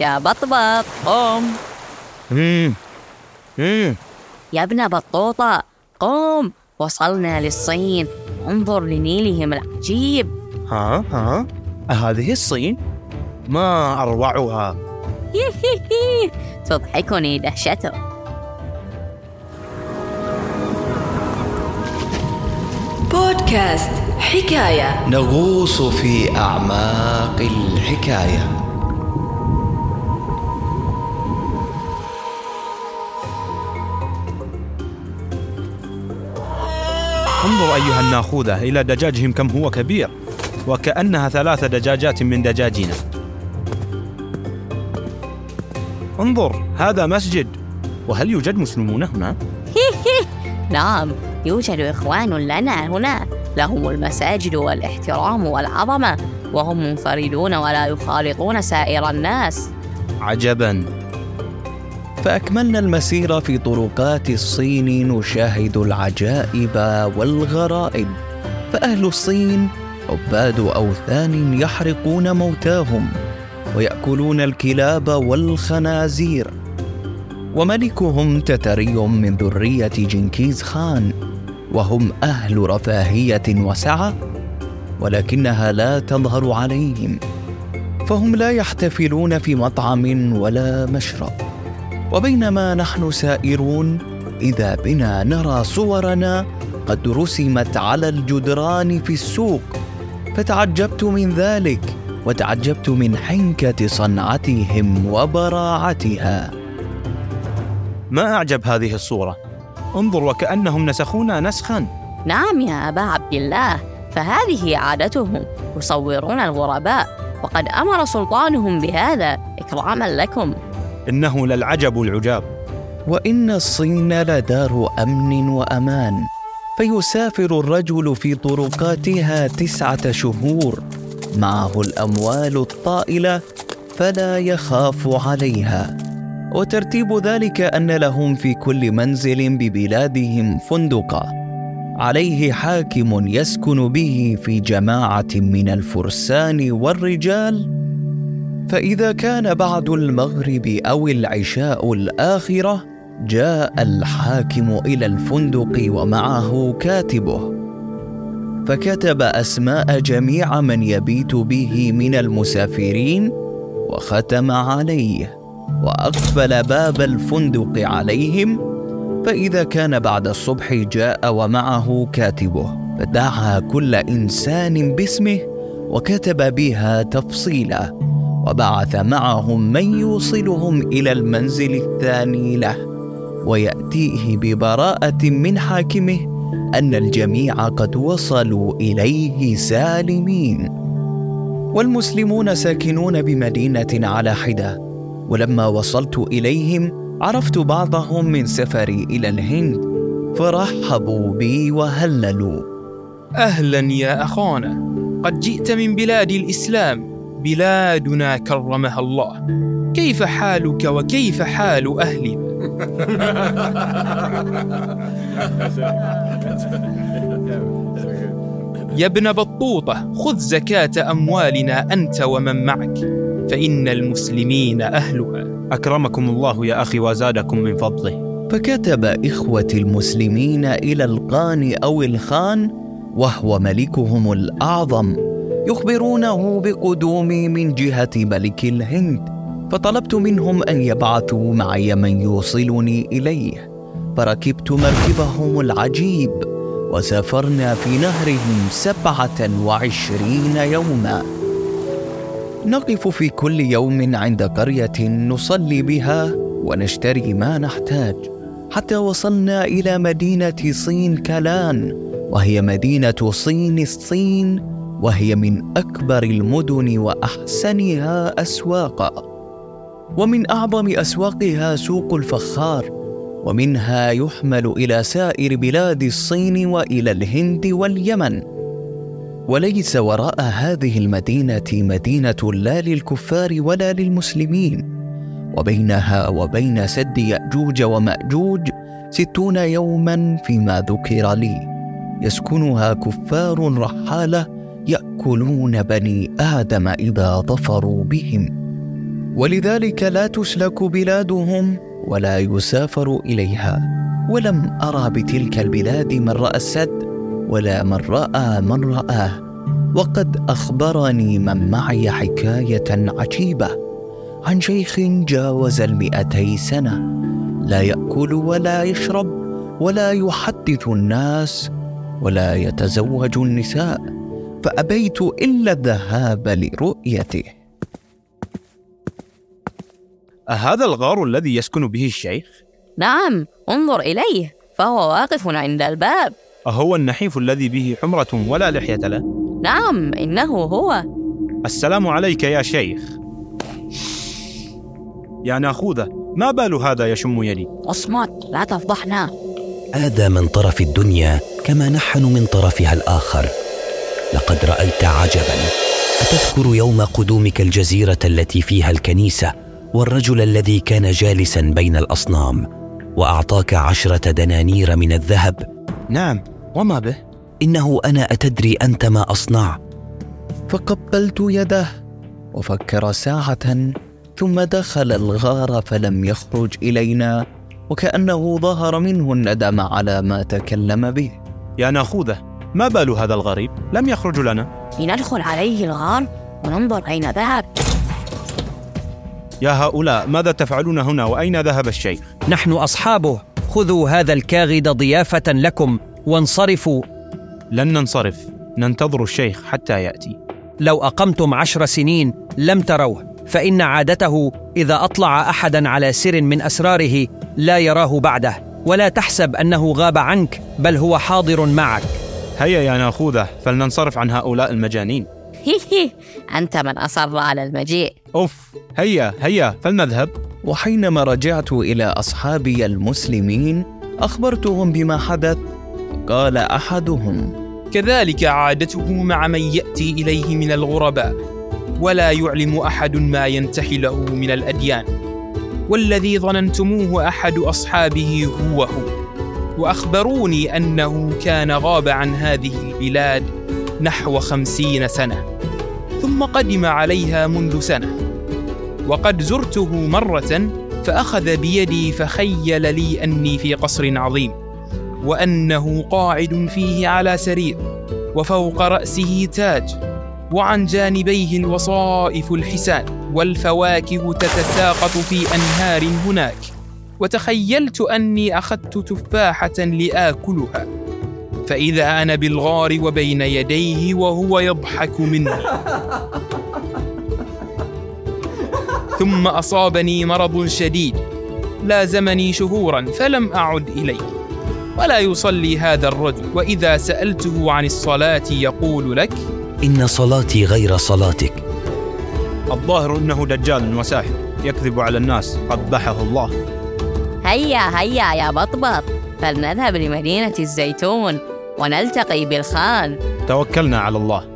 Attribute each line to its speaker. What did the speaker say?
Speaker 1: يا بطبط. قم
Speaker 2: مم. مم.
Speaker 1: يا ابن بطوطة قم وصلنا للصين. انظر لنيلهم العجيب.
Speaker 2: ها ها. هذه الصين؟ ما أروعها.
Speaker 1: تضحكني دهشته.
Speaker 3: بودكاست حكاية.
Speaker 4: نغوص في أعماق الحكاية.
Speaker 2: انظر أيها الناخوذة إلى دجاجهم كم هو كبير وكأنها ثلاث دجاجات من دجاجنا انظر هذا مسجد. وهل يوجد مسلمون هنا؟
Speaker 1: نعم يوجد إخوان لنا هنا. لهم المساجد والإحترام والعظمة وهم منفردون ولا يخالطون سائر الناس.
Speaker 2: عجبا.
Speaker 4: فأكملنا المسير في طرقات الصين نشاهد العجائب والغرائب. فأهل الصين عباد أوثان يحرقون موتاهم ويأكلون الكلاب والخنازير. وملكهم تتري من ذرية جنكيز خان وهم أهل رفاهية وسعة ولكنها لا تظهر عليهم. فهم لا يحتفلون في مطعم ولا مشرب. وبينما نحن سائرون إذا بنا نرى صورنا قد رسمت على الجدران في السوق. فتعجبت من ذلك وتعجبت من حنكة صنعتهم وبراعتها.
Speaker 2: ما أعجب هذه الصورة؟ انظر وكأنهم نسخونا نسخا.
Speaker 1: نعم يا أبا عبد الله فهذه عادتهم يصورون الغرباء وقد أمر سلطانهم بهذا إكراما لكم.
Speaker 2: إنه للعجب العجاب.
Speaker 4: وإن الصين لدار أمن وأمان فيسافر الرجل في طرقاتها تسعة شهور. معه الأموال الطائلة فلا يخاف عليها. وترتيب ذلك أن لهم في كل منزل ببلادهم فندقا عليه حاكم يسكن به في جماعة من الفرسان والرجال فإذا كان بعد المغرب أو العشاء الآخرة جاء الحاكم إلى الفندق ومعه كاتبه. فكتب أسماء جميع من يبيت به من المسافرين وختم عليه وأقفل باب الفندق عليهم. فإذا كان بعد الصبح جاء ومعه كاتبه. فدعا كل إنسان باسمه وكتب بها تفصيله وبعث معهم من يوصلهم إلى المنزل الثاني له ويأتيه ببراءة من حاكمه أن الجميع قد وصلوا إليه سالمين. والمسلمون ساكنون بمدينة على حدة ولما وصلت إليهم عرفت بعضهم من سفري إلى الهند فرحبوا بي وهللوا.
Speaker 5: أهلا يا اخانا قد جئت من بلاد الإسلام. بلادنا كرمها الله. كيف حالك وكيف حال اهلنا يا ابن بطوطة خذ زكاة أموالنا أنت ومن معك فإن المسلمين أهلها.
Speaker 2: أكرمكم الله يا أخي وزادكم من فضله.
Speaker 4: فكتب إخوة المسلمين إلى القان أو الخان وهو ملكهم الأعظم. يخبرونه بقدومي من جهة ملك الهند فطلبت منهم أن يبعثوا معي من يوصلني إليه. فركبت مركبهم العجيب وسافرنا في نهرهم سبعة وعشرين يوما. نقف في كل يوم عند قرية نصلي بها ونشتري ما نحتاج حتى وصلنا إلى مدينة صين كلان وهي مدينة صين الصين وهي من أكبر المدن وأحسنها أسواقا ومن أعظم أسواقها سوق الفخار ومنها يحمل إلى سائر بلاد الصين وإلى الهند واليمن. وليس وراء هذه المدينة مدينة لا للكفار ولا للمسلمين. وبينها وبين سد يأجوج ومأجوج ستون يوما فيما ذكر لي. يسكنها كفار رحالة يأكلون بني آدم إذا ظفروا بهم. ولذلك لا تسلك بلادهم ولا يسافر إليها. ولم أرى بتلك البلاد من رأى السد ولا من رأى من رآه. وقد أخبرني من معي حكاية عجيبة. عن شيخ جاوز المئتي سنة. لا يأكل ولا يشرب ولا يحدث الناس ولا يتزوج النساء. فأبيت إلا الذهاب لرؤيته
Speaker 2: أهذا الغار الذي يسكن به الشيخ؟
Speaker 1: نعم انظر إليه فهو واقف عند الباب
Speaker 2: أهو النحيف الذي به حمرة ولا لحية له؟
Speaker 1: نعم إنه هو
Speaker 2: السلام عليك يا شيخ يا ناخوذة ما بال هذا يشم يدي؟
Speaker 1: أصمت لا تفضحنا
Speaker 6: هذا من طرف الدنيا كما نحن من طرفها الآخر لقد رأيت عجبا. أتذكر يوم قدومك الجزيرة التي فيها الكنيسة والرجل الذي كان جالسا بين الأصنام وأعطاك عشرة دنانير من الذهب.
Speaker 2: نعم وما به؟
Speaker 6: إنه أنا أتدري أنت ما أصنع.
Speaker 4: فقبلت يده وفكر ساعة ثم دخل الغار فلم يخرج إلينا وكأنه ظهر منه الندم على ما تكلم به.
Speaker 2: يا ناخوذة ما بال هذا الغريب؟ لم يخرج لنا.
Speaker 1: لندخل عليه الغار وننظر أين ذهب.
Speaker 2: يا هؤلاء ماذا تفعلون هنا؟ وأين ذهب الشيخ؟
Speaker 7: نحن أصحابه. خذوا هذا الكاغد ضيافة لكم وانصرفوا.
Speaker 2: لن ننصرف. ننتظر الشيخ حتى يأتي.
Speaker 7: لو أقمتم عشر سنين لم تروه فإن عادته إذا أطلع أحدا على سر من أسراره لا يراه بعده. ولا تحسب أنه غاب عنك بل هو حاضر معك.
Speaker 2: هيا يا ناخوذة فلننصرف عن هؤلاء المجانين.
Speaker 1: أنت من أصر على المجيء.
Speaker 2: أوف هيا هيا فلنذهب.
Speaker 4: وحينما رجعت إلى أصحابي المسلمين أخبرتهم بما حدث. قال أحدهم
Speaker 5: كذلك عادته مع من يأتي إليه من الغرباء ولا يعلم أحد ما ينتحي له من الأديان. والذي ظننتموه أحد أصحابه هو هو. وأخبروني أنه كان غاب عن هذه البلاد نحو خمسين سنة ثم قدم عليها منذ سنة. وقد زرته مرة فأخذ بيدي فخيل لي أني في قصر عظيم وأنه قاعد فيه على سرير وفوق رأسه تاج وعن جانبيه الوصائف الحسان والفواكه تتساقط في أنهار هناك. وتخيلت أني أخذت تفاحة لآكلها. فإذا أنا بالغار وبين يديه وهو يضحك مني ثم أصابني مرض شديد. لازمني شهورا فلم أعد إليه. ولا يصلي هذا الرجل. وإذا سألته عن الصلاة يقول لك
Speaker 6: إن صلاتي غير صلاتك.
Speaker 2: الظاهر إنه دجال وساحر يكذب على الناس قبحه الله.
Speaker 1: هيا هيا يا بطبط. فلنذهب لمدينة الزيتون ونلتقي بالخان.
Speaker 2: توكلنا على الله.